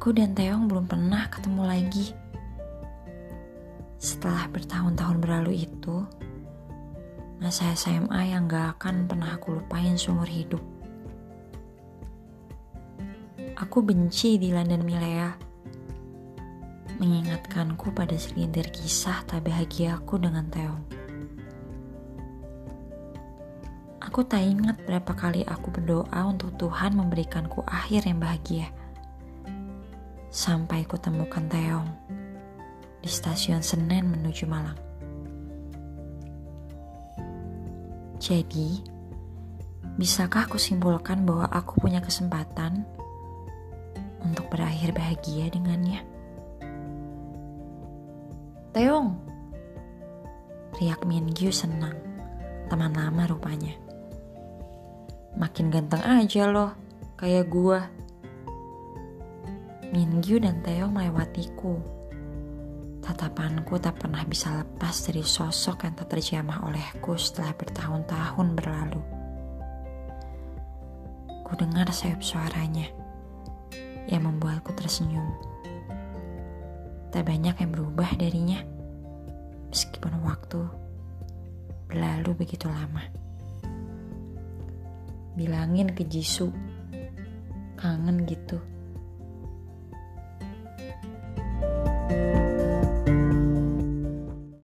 Aku dan Teong belum pernah ketemu lagi. Setelah bertahun-tahun berlalu itu, masa SMA yang gak akan pernah aku lupain seumur hidup. Aku benci Dilan dan Milea. Mengingatkanku pada segelintir kisah tak bahagia aku dengan Teong. Aku tak ingat berapa kali aku berdoa untuk Tuhan memberikanku akhir yang bahagia. Sampai ku temukan Teong di stasiun Senen menuju Malang. Jadi, bisakah aku simpulkan bahwa aku punya kesempatan untuk berakhir bahagia dengannya. Teong, riak Mingyu senang, teman lama rupanya. Makin ganteng aja loh, kayak gua. Mingyu dan Teong melewatiku. Tatapanku tak pernah bisa lepas dari sosok yang tak terjamah olehku setelah bertahun-tahun berlalu. Ku dengar sayup suaranya yang membuatku tersenyum. Tak banyak yang berubah darinya, meskipun waktu berlalu begitu lama. Bilangin ke Jisoo, kangen gitu.